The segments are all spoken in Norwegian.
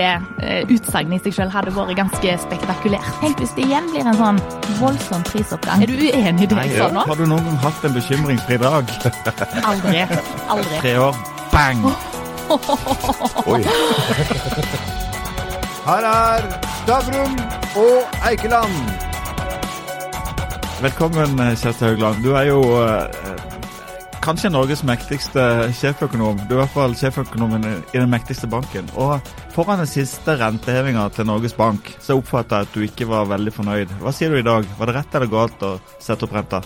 det eh, utsagnet i seg selv hadde vært ganske spektakulært. Tenk hvis det igjen blir en sånn voldsom prisoppgang. Er du uenig i det jeg sa nå? Har du noen gang hatt en bekymringsfri dag? Aldri. Aldri. Tre år, bang! Oi. Her er Stavrum og Eikeland. Velkommen, Kjersti Haugland. Du er jo eh, kanskje Norges mektigste sjeføkonom. Du er i hvert fall sjeføkonomen i den mektigste banken. Og foran den siste rentehevinga til Norges Bank, så oppfatter jeg at du ikke var veldig fornøyd. Hva sier du i dag? Var det rett eller galt å sette opp renta?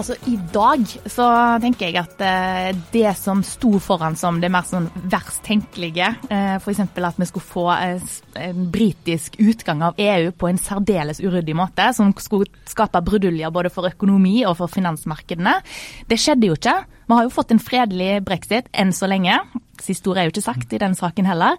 Altså I dag så tenker jeg at eh, det som sto foran som det mer sånn verst tenkelige, eh, f.eks. at vi skulle få eh, en britisk utgang av EU på en særdeles uryddig måte, som skulle skape bruduljer både for økonomi og for finansmarkedene, det skjedde jo ikke. Vi har jo fått en fredelig brexit enn så lenge. Siste ord er jo ikke sagt i den saken heller.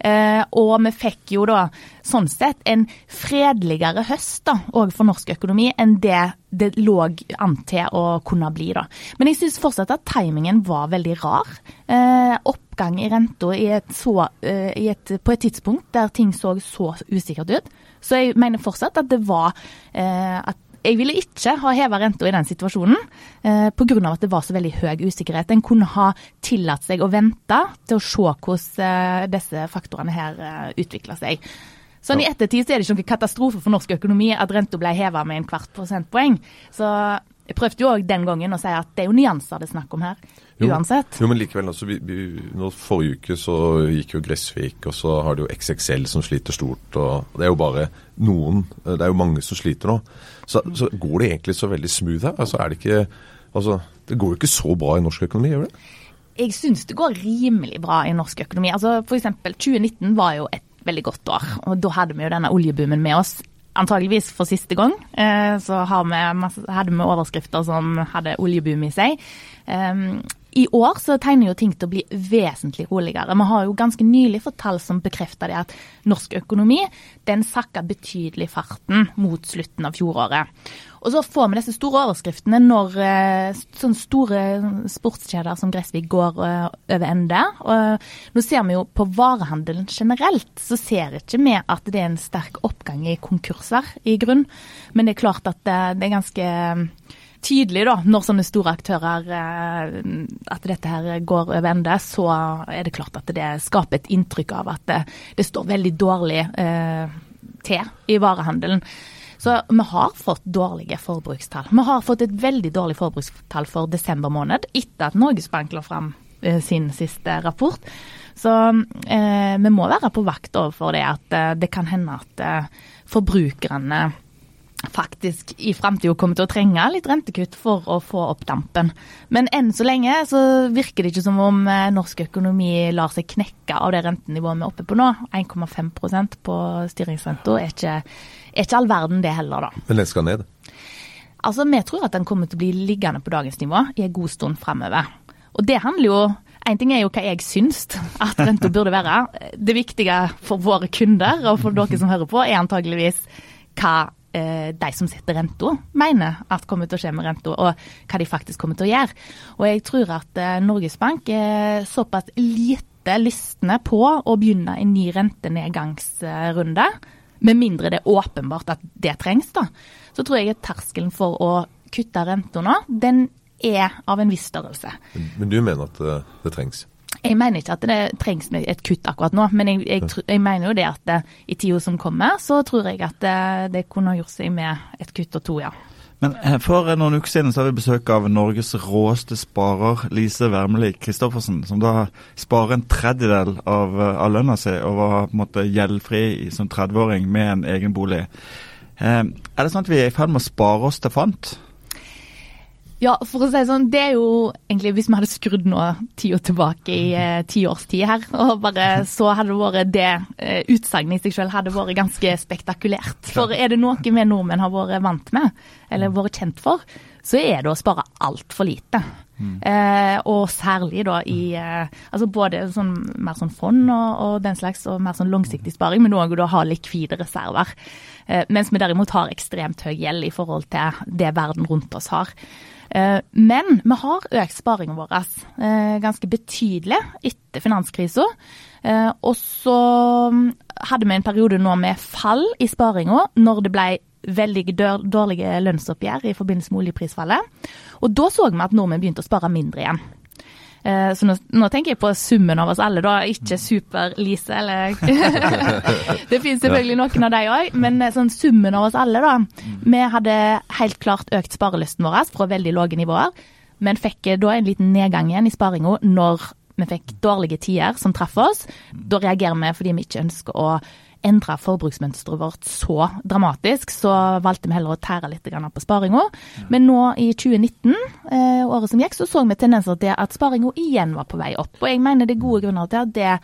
Eh, og vi fikk jo da sånn sett en fredeligere høst da, òg for norsk økonomi enn det det lå an til å kunne bli. da. Men jeg syns fortsatt at timingen var veldig rar. Eh, oppgang i renta eh, på et tidspunkt der ting så så usikkert ut. Så jeg mener fortsatt at det var at jeg ville ikke ha heva renta i den situasjonen eh, pga. at det var så veldig høy usikkerhet. En kunne ha tillatt seg å vente til å se hvordan eh, disse faktorene her eh, utvikla seg. Sånn I ettertid så er det ikke noen katastrofe for norsk økonomi at renta ble heva med en kvart prosentpoeng. Så jeg prøvde jo òg den gangen å si at det er jo nyanser det er snakk om her. Uansett. Jo, jo men likevel. Altså, vi, vi, nå Forrige uke så gikk jo Gressvik, og så har de jo XXL som sliter stort. og Det er jo bare noen. Det er jo mange som sliter nå. Så, så går det egentlig så veldig smooth her? Altså, er det ikke Altså, det går jo ikke så bra i norsk økonomi, gjør det? Jeg syns det går rimelig bra i norsk økonomi. Altså F.eks. 2019 var jo et veldig godt år. og Da hadde vi jo denne oljeboomen med oss antageligvis for siste gang. Eh, vi, hadde vi overskrifter som hadde oljeboom i seg. I år så tegner jo ting til å bli vesentlig roligere. Vi har jo ganske nylig fått tall som bekrefter det at norsk økonomi den sakka betydelig farten mot slutten av fjoråret. Og så får vi disse store overskriftene når eh, sånne store sportskjeder som Gressvik går eh, over ende. Og nå ser vi jo på varehandelen generelt, så ser ikke vi at det er en sterk oppgang i konkurser i grunn. Men det er klart at det, er ganske eh, tydelig da, når sånne store aktører at dette her går over ende, så er det klart at det skaper et inntrykk av at det, det står veldig dårlig eh, til i varehandelen. Så vi har fått dårlige forbrukstall. Vi har fått et veldig dårlig forbrukstall for desember måned, etter at Norges Bank la fram eh, sin siste rapport. Så eh, vi må være på vakt overfor det at eh, det kan hende at eh, forbrukerne faktisk i framtida kommer til å trenge litt rentekutt for å få opp dampen. Men enn så lenge så virker det ikke som om eh, norsk økonomi lar seg knekke av det rentenivået vi er oppe på nå. 1,5% på styringsrenta er ikke er ikke all verden det heller, da. Men den skal ned? Altså, Vi tror at den kommer til å bli liggende på dagens nivå i en god stund fremover. Og det handler jo en ting er jo hva jeg syns at renta burde være. Det viktige for våre kunder og for dere som hører på, er antageligvis hva eh, de som setter renta, mener at kommer til å skje med renta, og hva de faktisk kommer til å gjøre. Og jeg tror at eh, Norges Bank er såpass lite lystne på å begynne en ny rentenedgangsrunde med mindre det er åpenbart at det trengs, da, så tror jeg at terskelen for å kutte renta nå, den er av en viss størrelse. Men, men du mener at det, det, trengs? Jeg mener ikke at det trengs et kutt akkurat nå, men jeg, jeg, jeg mener jo det at det, i tida som kommer, så tror jeg at det, det kunne gjort seg med et kutt og to, ja. Men eh, For noen uker siden så hadde vi besøk av Norges råeste sparer, Lise Wermelid Christoffersen, som da sparer en tredjedel av, eh, av lønna si og var på en måte gjeldfri som 30-åring med en egen bolig. Eh, er det sånn at vi er i ferd med å spare oss til fant? Ja, for å si sånn, det er jo egentlig Hvis vi hadde skrudd nå tida tilbake i eh, ti års tid her, og bare så hadde det vært det eh, utsagnet i seg selv hadde vært ganske spektakulært. For er det noe vi nordmenn har vært vant med, eller vært kjent for, så er det å spare altfor lite. Mm. Eh, og særlig da i eh, altså både sånn, mer sånn fond og, og, den slags, og mer sånn langsiktig sparing, men òg å ha likvide reserver. Eh, mens vi derimot har ekstremt høy gjeld i forhold til det verden rundt oss har. Eh, men vi har økt sparingen vår eh, ganske betydelig etter finanskrisa. Eh, og så mm, hadde vi en periode nå med fall i sparinga når det ble veldig dårlige lønnsoppgjør i forbindelse med oljeprisfallet. Og da så vi at nordmenn begynte å spare mindre igjen. Eh, så nå, nå, tenker jeg på summen av oss alle, da. Ikke Super-Lise, eller Det finnes selvfølgelig noen av de òg, men eh, sånn summen av oss alle, da. Vi hadde helt klart økt sparelysten vår fra veldig lave nivåer, men fikk da en liten nedgang igjen i sparinga når vi fikk dårlige tider som traff oss. Da reagerer vi fordi vi ikke ønsker å endra forbruksmønsteret vårt så dramatisk, så valgte vi heller å tære litt på sparinga. Men nå i 2019, eh, året som gikk, så så vi tendenser til at sparinga igjen var på vei opp. Og jeg mener det er gode grunner til at det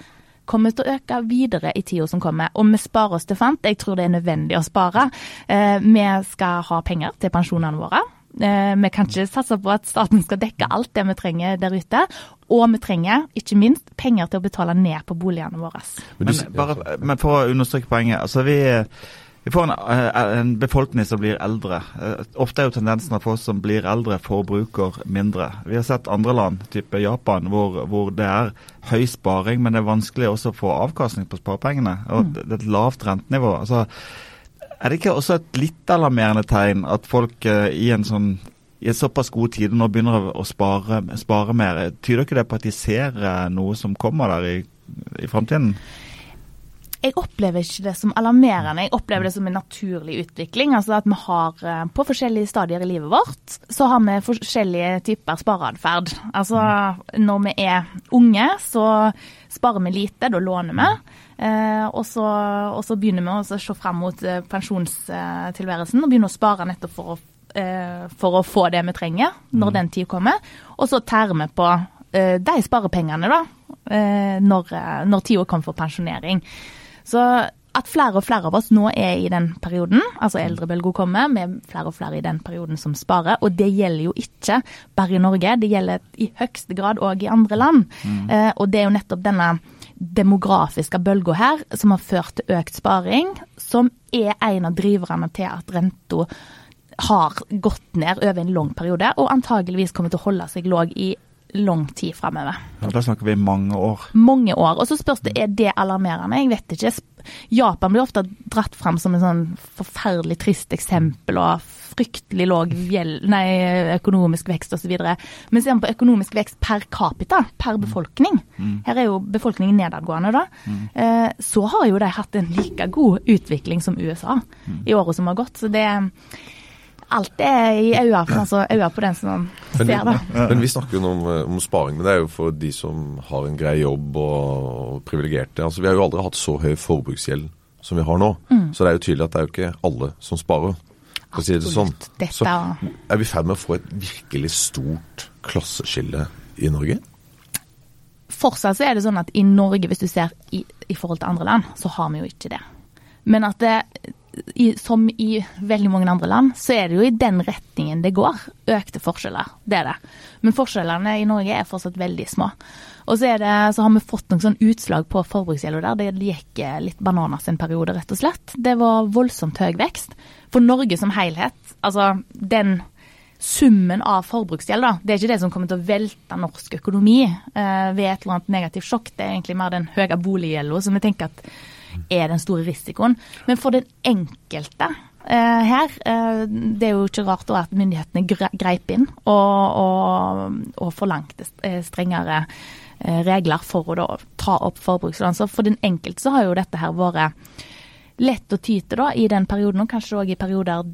kommer til å øke videre i tida som kommer. Og vi sparer oss til fant. Jeg tror det er nødvendig å spare. Eh, vi skal ha penger til pensjonene våre. Eh, vi kan ikke satse på at staten skal dekke alt det vi trenger der ute. Og vi trenger, ikke minst, penger til å betale ned på boligene våre. Men, bare, men for å understreke poenget. altså vi... Vi får en, eh, en, befolkning som blir eldre. Eh, ofte er jo tendensen at folk som blir eldre, forbruker mindre. Vi har sett andre land, type Japan, hvor, hvor det er høy sparing, men det er vanskelig også å få avkastning på sparepengene. Og mm. det er et lavt rentenivå. Altså, er det ikke også et litt alarmerende tegn at folk i en sånn i såpass god tid nå begynner å spare, spare mer? Tyder ikke det på at de ser uh, noe som kommer der i, i framtiden? Jeg opplever ikke det som alarmerende, jeg opplever det som en naturlig utvikling. Altså at vi har uh, På forskjellige stadier i livet vårt så har vi forskjellige typer spareatferd. Altså når vi er unge, så sparer vi lite, da låner vi. Eh, og, så, og, så, begynner vi å se frem mot eh, pensjonstilværelsen og begynner å spare nettopp for å, eh, for å få det vi trenger når mm. den tid kommer. Og så tærer vi på eh, de sparepengene da, eh, når, eh, når tida kommer for pensjonering. Så at flere og flere av oss nå er i den perioden, altså mm. eldrebølga kommer, med flere og flere i den perioden som sparer. Og det gjelder jo ikke bare i Norge, det gjelder i høyeste grad òg i andre land. Mm. Eh, og det er jo nettopp denne demografiske bølga her som har ført til økt sparing, som er en av driverne til at renta har gått ned over en lang periode, og antageligvis kommer til å holde seg låg i lang tid framover. Ja, da snakker vi mange år. Mange år. Og så spørs det er det alarmerende. Jeg vet ikke. Japan blir ofte dratt fram som en sånn forferdelig trist eksempel. og fryktelig lav økonomisk vekst osv. Men ser man på økonomisk vekst per capita, per mm. befolkning, mm. her er jo befolkningen nedadgående, da, mm. eh, så har jo de hatt en like god utvikling som USA i året som har gått. Så det alt er i øynene altså, på den som ser det. Men vi snakker jo om, om, sparing, men det er jo for de som har en grei jobb og, og privilegerte. Altså, vi har jo aldri hatt så høy forbruksgjeld som vi har nå. Mm. Så det er jo tydelig at det er jo ikke alle som sparer for å si det sånn, så er vi i ferd med å få et virkelig stort klasseskille i Norge? Fortsatt så er det sånn at i Norge, hvis du ser i, i forhold til andre land, så har vi jo ikke det. Men at det, i, som i veldig mange andre land, så er det jo i den retningen det går. Økte forskjeller. Det er det. Men forskjellene i Norge er fortsatt veldig små. Og så, det, så har vi fått noen sånn utslag på forbruksgjelda der. Det gikk litt bananas en periode, rett og slett. Det var voldsomt høy vekst. For Norge som helhet, altså den summen av forbruksgjeld, da, det er ikke det som kommer til å velte norsk økonomi eh, ved et eller annet negativt sjokk. Det er egentlig mer den høye boliggjelda som vi tenker at er den store risikoen. Men for den enkelte eh, her, eh, det er jo ikke rart da at myndighetene greip inn og, og, og forlangte eh, strengere Eh, regler for å da ta opp forbrukslån. For den enkelte så har jo dette her vært lett å ty til da, i den perioden, og kanskje òg i perioder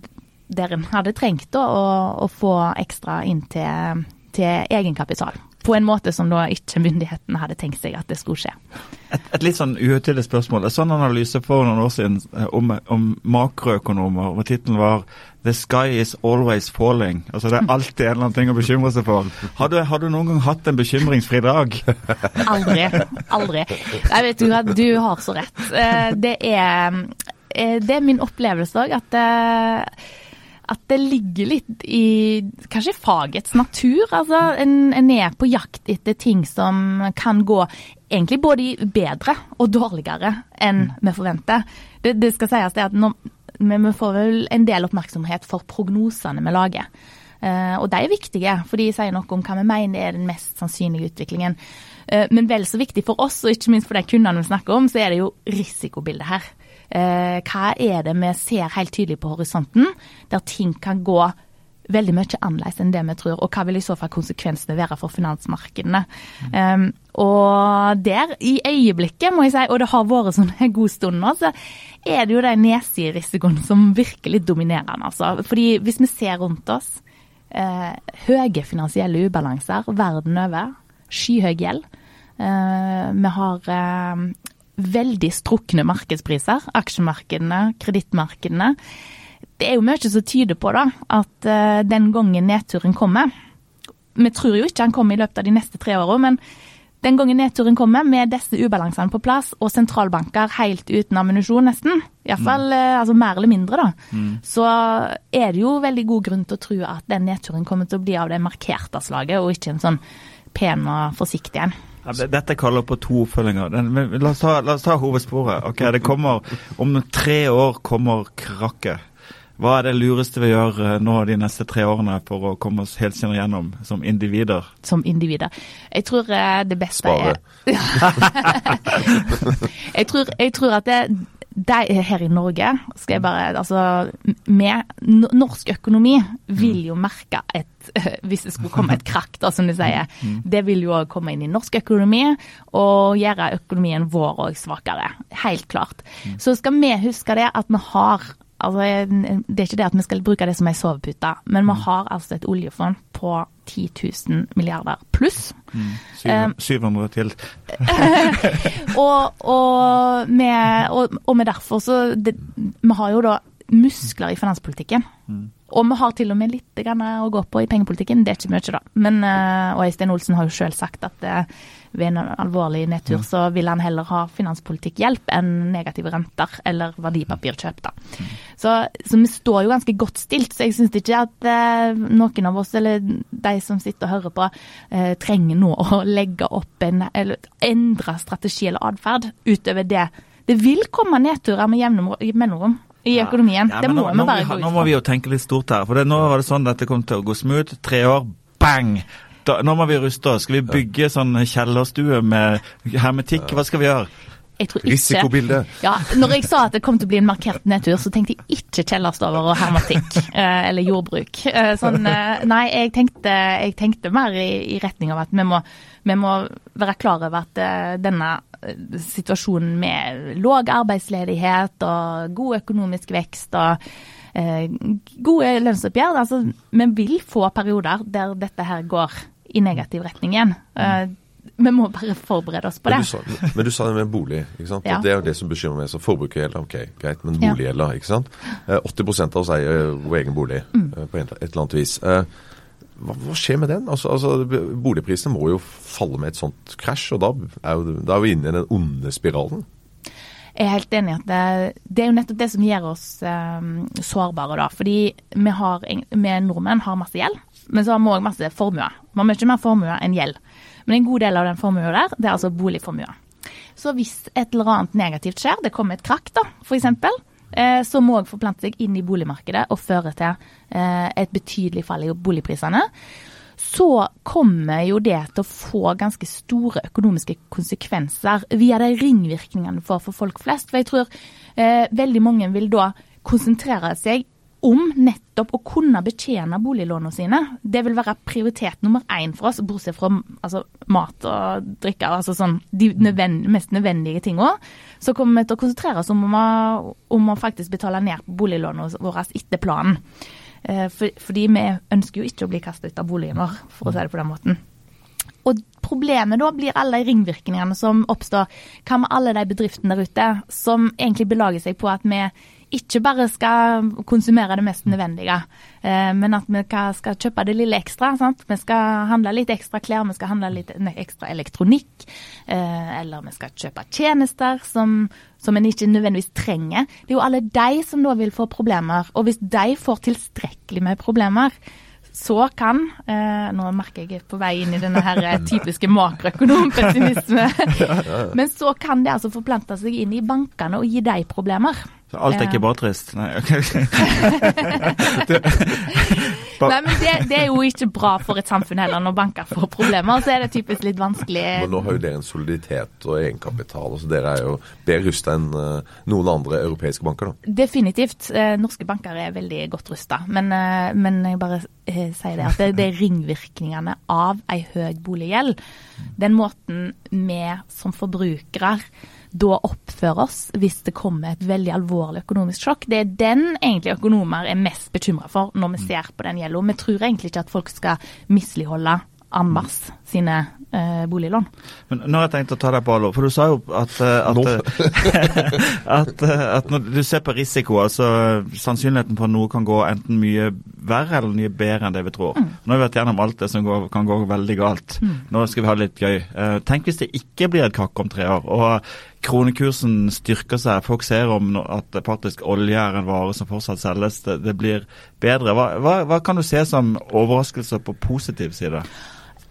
der en hadde trengt da, å, å, få ekstra inn til, til egenkapital på en måte som da ikke myndighetene hadde tenkt seg at det skulle skje. Et, et litt sånn uhøytidelig spørsmål. En sånn analyse for noen år siden eh, om, om makroøkonomer, hvor tittelen var 'The sky is always falling'. Altså Det er alltid en eller annen ting å bekymre seg for. Har du, har du noen gang hatt en bekymringsfri dag? Aldri. Aldri. Jeg vet du at du har så rett. Eh, det er, eh, det er min opplevelse òg at at det ligger litt i kanskje fagets natur. Altså, en, en, er på jakt etter ting som kan gå egentlig både bedre og dårligere enn mm. vi forventer. Det, det skal sies det at når, vi får vel en del oppmerksomhet for prognosene vi lager. Uh, og de er viktige, for de sier noe om hva vi mener er den mest sannsynlige utviklingen. Uh, men vel så viktig for oss, og ikke minst for de kundene vi snakker om, så er det jo risikobildet her. Eh, hva er det vi ser helt tydelig på horisonten, der ting kan gå veldig mye annerledes enn det vi tror, og hva vil i så fall konsekvensene være for finansmarkedene. Um, og der, i øyeblikket, må jeg si, og det har vært sånn en god stund nå, så er det jo den nedsiderisikoen som virkelig dominerer. Altså. Fordi hvis vi ser rundt oss, eh, høye finansielle ubalanser verden over, skyhøy gjeld. Uh, vi har uh, veldig strukne markedspriser, aksjemarkedene, kredittmarkedene det er jo mye som tyder på da, at uh, den gangen nedturen kommer Vi tror jo ikke han kommer i løpet av de neste tre åra, men den gangen nedturen kommer, med disse ubalansene på plass, og sentralbanker helt uten ammunisjon, nesten, iallfall mm. uh, altså mer eller mindre, da, mm. så er det jo veldig god grunn til å tro at den nedturen kommer til å bli av det markerte slaget, og ikke en sånn pen og forsiktig en. Ja, dette kaller på to oppfølginger. La oss, ta, la oss ta hovedsporet. Ok, det kommer Om tre år kommer krakket. Hva er det lureste vi gjør eh, nå de neste tre årene for å komme oss helt helskinnet gjennom som individer? Som individer. Jeg tror eh, det beste Spare. er jeg, tror, jeg tror at det, det her i Norge skal jeg bare Altså, med norsk økonomi vil jo merke et Hvis det skulle komme et krakk, da, som de sier. Mm. Det vil jo òg komme inn i norsk økonomi og gjøre økonomien vår òg svakere. Helt klart. Mm. Så skal vi huske det at vi har Altså, det er ikke det at vi skal bruke det som ei sovepute, men vi mm. har altså et oljefond på 10 000 milliarder pluss. Mm. 700 um, til. og, og, med, og, og, med, derfor så det, Vi har jo da muskler i finanspolitikken. Mm. Og vi har til og med litt å gå på i pengepolitikken. Det er ikke mye, da. Men, eh, og Øystein Olsen har jo selv sagt at eh, ved en alvorlig nedtur så vil han heller ha finanspolitikkhjelp enn negative renter eller verdipapirkjøp. da. Så, så, vi står jo ganske godt stilt. Så jeg syns ikke at eh, noen av oss, eller de som sitter og hører på, eh, trenger nå å legge opp en eller endre strategi eller atferd utover det. Det vil komme nedturer med jevne mellomrom i økonomien. Ja, det må vi bare gå ut fra. Nå må vi jo tenke litt stort her. For det, nå var det sånn at det kom til å gå smooth. Tre år, bang! Da, nå må vi ruste oss. Skal vi bygge sånn kjellerstue med hermetikk? Hva skal vi gjøre? Risikobilde. Ja, når jeg sa at det kom til å bli en markert nedtur, så tenkte jeg ikke kjellerstover og hermetikk. Eh, eller jordbruk. Eh, sånn, eh, nei, jeg tenkte, jeg tenkte mer i, i, retning av at vi må, vi må være klar over at denne situasjonen med låg arbeidsledighet og god økonomisk vekst og eh, gode lønnsoppgjør altså, Vi vil få perioder der dette her går i negativ retning igjen. Uh, vi må bare forberede oss på det. Men du sa, men du sa det med bolig. ikke sant? Ja. Det er jo det som bekymrer meg. Så Forbrukergjelda, ok, greit, men boliggjelda, ikke sant. 80 eh, av oss eier vår egen bolig mm. på et eller annet vis. Hva, hva, skjer med den? Altså, altså, Boligprisene må jo falle med et sånt krasj, og da er, jo, da er vi inne i den onde spiralen. Jeg er helt enig i at det, det, er jo nettopp det som gjør oss um, sårbare, da. Fordi vi, har, vi nordmenn har masse gjeld, men så har vi òg masse formue. Vi har mye mer formue enn gjeld. Men en god del av den formuen der, det er altså boligformue. Så hvis et eller annet negativt skjer, det kommer et krakk da, f.eks., eh, så må òg forplante seg inn i boligmarkedet og føre til eh, et betydelig fall i boligprisene så kommer jo det til å få ganske store økonomiske konsekvenser via de ringvirkningene for, for folk flest. For jeg tror eh, veldig mange vil da konsentrere seg om nettopp å kunne betjene boliglånene sine. Det vil være prioritet nummer én for oss, bortsett fra altså, mat og drikke. altså sånn, De nødvend, mest nødvendige tingene. Så kommer vi til å konsentrere oss om, å, om å faktisk betale ned boliglånene våre etter planen. Eh, for, fordi vi ønsker jo ikke å bli kastet ut av boligen vår, for å si det på den måten. Og problemet da blir alle de ringvirkningene som oppstår. Hva med alle de bedriftene der ute som egentlig belager seg på at vi ikke bare skal konsumere det mest nødvendige, eh, men at vi skal kjøpe det lille ekstra. Sant? Vi skal handle litt ekstra klær, vi skal handle litt ekstra elektronikk. Eh, eller vi skal kjøpe tjenester som, som en ikke nødvendigvis trenger. Det er jo alle de som da vil få problemer. Og hvis de får tilstrekkelig med problemer, så kan eh, Nå merker jeg på vei inn i denne her eh, typiske makroøkonompessimisme. Men så kan det altså forplante seg inn i bankene og gi dem problemer. Så alt er ikke bare trist? Nei, okay. Nei, men det, det, er jo ikke bra for et samfunn heller når banker får problemer. Så er det typisk litt vanskelig. Men nå har jo dere en soliditet og egenkapital. så Dere er jo bedre rusta enn uh, noen andre europeiske banker, da? Definitivt. Eh, norske banker er veldig godt rusta. Men, eh, men, jeg bare eh, sier det at det, det er ringvirkningene av ei høy boliggjeld. Den måten vi som forbrukere da oppfører oss hvis det kommer et veldig alvorlig økonomisk sjokk. Det er den egentlig økonomer er mest bekymra for når vi ser på den gjelda. Vi tror egentlig ikke at folk skal misligholde en masse sine eh, boliglån. Men Nå har jeg tenkt å ta deg på alvor, for du sa jo at, eh, at, at, eh, at, når du ser på risiko, altså sannsynligheten for at noe kan gå enten mye verre eller mye bedre enn det vi tror. Mm. Nå har vi vært gjennom alt det som går, kan gå veldig galt. Mm. Nå skal vi ha det litt gøy. Tenk hvis det ikke blir et kakk om tre år. og kronekursen styrker seg. Folk ser om at faktisk olje er en vare som fortsatt selges. Det, det blir bedre. Hva, hva, hva, kan du se som overraskelser på positiv side?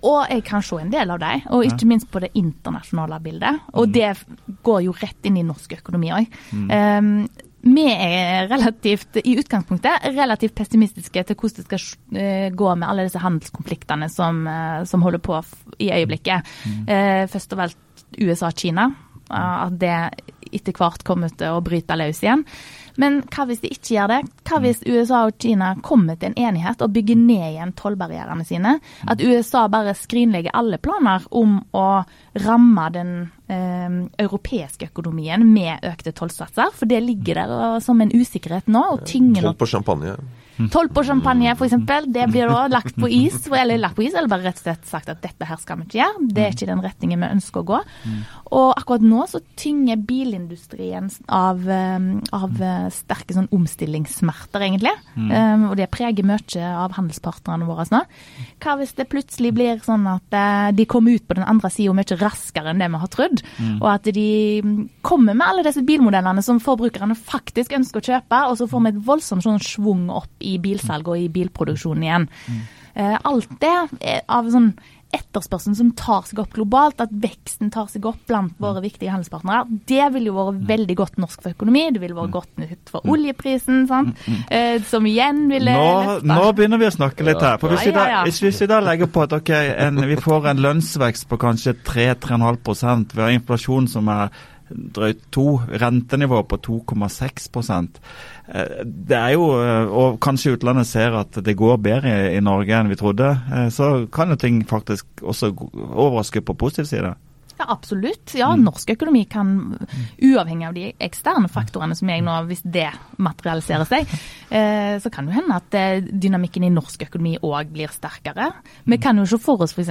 Og jeg kan se en del av dem, og ikke minst på det internasjonale bildet. Og mm. det går jo rett inn i norsk økonomi òg. Mm. Um, vi er relativt, i utgangspunktet relativt pessimistiske til hvordan det skal uh, gå med alle disse handelskonfliktene som, uh, som holder på i øyeblikket. Mm. Uh, først og fremst USA-Kina. At det etter hvert kommer til å bryte løs igjen. Men hva hvis de ikke gjør det? Hva hvis USA og Kina kommer til en enighet og bygger ned igjen tollbarrierene sine? At USA bare skrinlegger alle planer om å ramme den eh, europeiske økonomien med økte tollsatser? For det ligger der som en usikkerhet nå. og tynger Toll på champagne? Toll på champagne f.eks., det blir da lagt på is, eller lagt på is, eller bare rett og slett sagt at dette her skal vi ikke gjøre. Det er ikke den retningen vi ønsker å gå. Og akkurat nå så tynger bilindustrien av, eh, av eh, sterke sånn omstillingssmerter, egentlig. Um, og det preger mye av handelspartnerne våre nå. Hva hvis det plutselig blir sånn at uh, de kommer ut på den andre sida mye raskere enn det vi har trodd, mm. og at de kommer med alle disse bilmodellene som forbrukerne faktisk ønsker å kjøpe, og så får vi et voldsomt sånn svung opp i bilsalg og i bilproduksjonen igjen. Mm. Alt det av sånn etterspørselen som tar seg opp globalt, at veksten tar seg opp blant våre viktige handelspartnere, det ville jo vært veldig godt norsk for økonomi. Det ville vært godt nytt for oljeprisen, sant? Eh, som igjen ville nå, nå, begynner vi å snakke litt her. For Hvis, vi, da, hvis vi da legger på at okay, en, vi får en lønnsvekst på kanskje 3-3,5% vi har inflasjon som er drøyt 2, rentenivå på 2,6 Eh, det er jo, eh, og kanskje utlandet ser at det går bedre i Norge enn vi trodde, eh, så kan jo ting faktisk også overraske på positiv side. Ja, Absolutt. Ja, mm. Norsk økonomi kan, uavhengig av de eksterne faktorene som jeg nå, hvis det materialiserer seg, så kan det hende at dynamikken i norsk økonomi òg blir sterkere. Vi kan jo se for oss f.eks.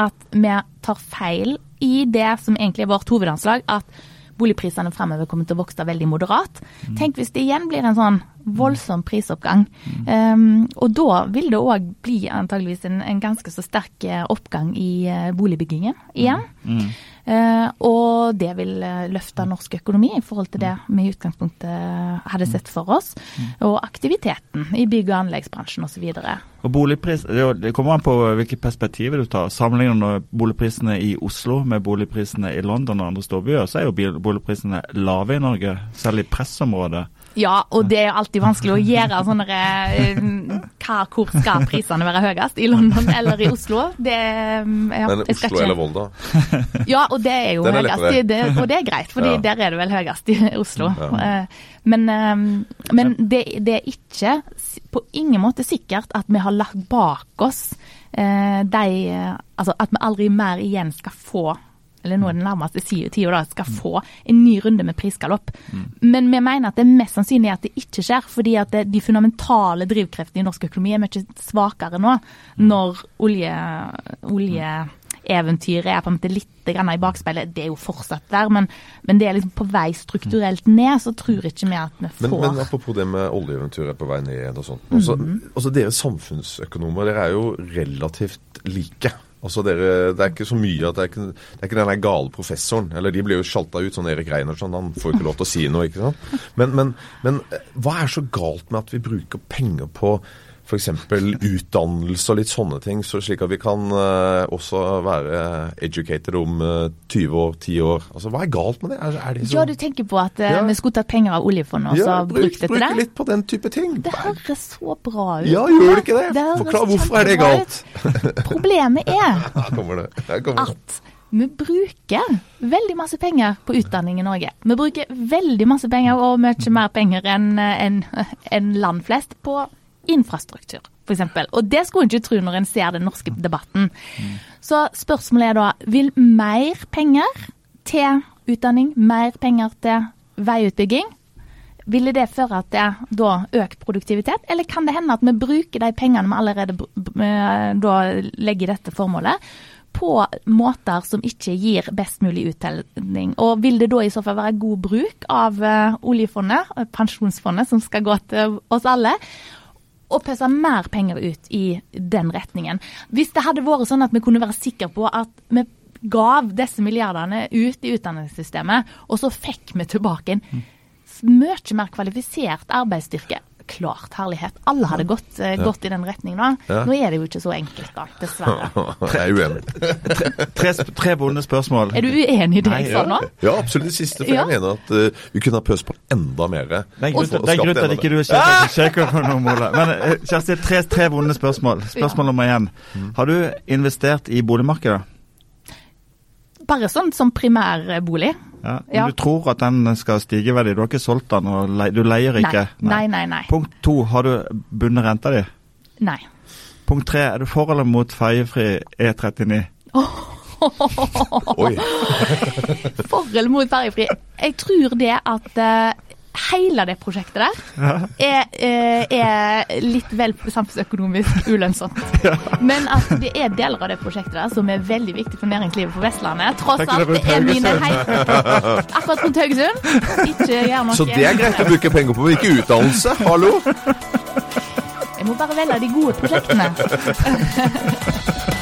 at vi tar feil i det som egentlig er vårt hovedanslag, at boligprisene fremover kommer til å vokse veldig moderat. Mm. Tenk hvis det igjen blir en sånn voldsom prisoppgang. Mm. Um, og da vil det òg bli antageligvis en, en, ganske så sterk eh, oppgang i uh, boligbyggingen igjen. Mm. mm. Uh, og det vil løfte norsk økonomi i forhold til det vi i utgangspunktet hadde sett for oss. Mm. Og aktiviteten i bygg- og anleggsbransjen osv. Og boligpris, Det kommer an på hvilke perspektiver du tar. Sammenligner du boligprisene i Oslo med boligprisene i London og andre storbyer, så er jo boligprisene lave i Norge, selv i pressområdet. Ja, og det er alltid vanskelig å gjøre sånne uh, hva, Hvor skal prisene være høyest? I London eller i Oslo? Det, ja, Men Oslo ikke... eller Volda? Ja, og det er jo høyest. Det, og det er greit, for ja. der er det vel høyest i Oslo. Ja. Uh, men, men det, det, er ikke på ingen måte sikkert at vi har lagt bak oss de Altså at vi aldri mer igjen skal få eller nå den nærmeste tida, skal mm. få en ny runde med prisgalopp. Mm. Men vi mener at det er mest sannsynlig at det ikke skjer, fordi at det, de fundamentale drivkreftene i norsk økonomi er mye svakere nå, når når olje, oljeeventyret er på en måte litt i bakspeilet. Det er jo fortsatt der, men, men, det er liksom på vei strukturelt ned. Så tror ikke vi at vi får Men, men apropos det med oljeeventyret på vei ned og sånt. Også, mm altså dere samfunnsøkonomer, dere er jo relativt like. Altså dere, Det er ikke så mye at det er ikke, det er ikke den der gale professoren. Eller de blir jo sjalta ut, sånn Erik Reinertsen. Han får ikke lov til å si noe. ikke sant? Men, men, men, hva er så galt med at vi bruker penger på, f.eks. utdannelse og litt sånne ting, så slik at vi kan uh, også være educated om uh, 20 år, 10 år. Altså, Hva er galt med det? Er, er det så... Ja, du tenker på at uh, Ja. vi skulle tatt penger av oljefondet og ja, så bruk, brukt det til bruke litt på den type ting. Det høres så bra ut. Ja, gjør det ikke det? det Forklar hvorfor er det galt. Problemet er det. Det. at vi bruker veldig masse penger på utdanning i Norge. Vi bruker veldig masse penger, og mye mer penger enn en, en land flest, på infrastruktur, f.eks. Og det skulle en ikke tro når en ser den norske debatten. Så spørsmålet er da, vil mer penger til utdanning, mer penger til veiutbygging, ville det føre til da økt produktivitet, eller kan det hende at vi bruker de pengene vi allerede eh, da legger i dette formålet, på måter som ikke gir best mulig uttelling? Og vil det da i så fall være god bruk av eh, oljefondet, pensjonsfondet, som skal gå til oss alle? Og pøse mer penger ut i den retningen. Hvis det hadde vært sånn at vi kunne være sikre på at vi gav disse milliardene ut i utdanningssystemet, og så fikk vi tilbake en mye mer kvalifisert arbeidsstyrke. Klart, herlighet. Alle hadde gått, uh, gått i den retningen. da. Ja. Nå er det jo ikke så enkelt, da, dessverre. Er. Tre, sp- tre bonde spørsmål. Er du uenig i det jeg sa nå? Ja, absolutt det siste. For Ja. jeg mener at uh, vi kunne ha pøst på enda mer. Det er en grunn til at ikke du er shaker på noe, Ole. Men eh, Kjersti, tre, tre vonde spørsmål. Spørsmål nummer én. Har du investert i boligmarkedet? Bare sånn som primærbolig? Ja. Men Ja. Du tror at den skal stige i verdi? Du har ikke solgt den, og le du leier ikke? Nei, nei, nei. Punkt to, har du bundet renta di? Nei. Punkt tre, er du for eller mot ferjefri E E39? Oi. For eller mot ferjefri? Jeg tror det at eh, hele det prosjektet der er, eh, er litt vel samfunnsøkonomisk ulønnsomt. Men at det er deler av det prosjektet der som er veldig viktig for næringslivet på Vestlandet. Tross alt, det er mine heiter. Akkurat rundt Haugesund. Ikke gjør noe Så det er greit å bruke penger på, men ikke utdannelse? Hallo? Jeg må bare velge de gode prosjektene.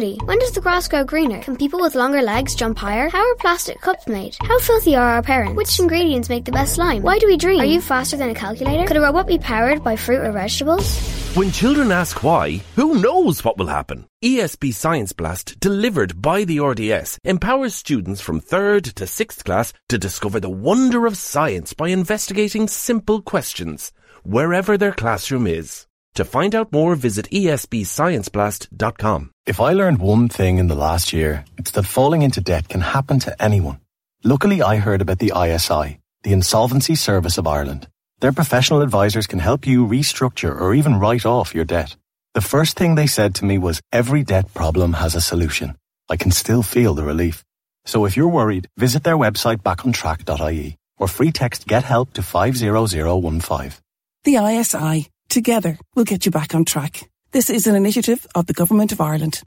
gravity? When does the grass grow greener? Can people with longer legs jump higher? How are plastic cups made? How filthy are our parents? Which ingredients make the best slime? Why do we dream? Are you faster than a calculator? Could a robot be powered by fruit or vegetables? When children ask why, who knows what will happen? ESB Science Blast, delivered by the RDS, empowers students from 3rd to 6th class to discover the wonder of science by investigating simple questions, wherever their classroom is. To find out more, visit esbscienceblast.com. If I learned one thing in the last year, it's that falling into debt can happen to anyone. Luckily, I heard about the ISI, the Insolvency Service of Ireland. Their professional advisors can help you restructure or even write off your debt. The first thing they said to me was every debt problem has a solution. I can still feel the relief. So if you're worried, visit their website backontrack.ie or free text get help to 50015. The ISI. Together, we'll get you back on track. This is an initiative of the Government of Ireland.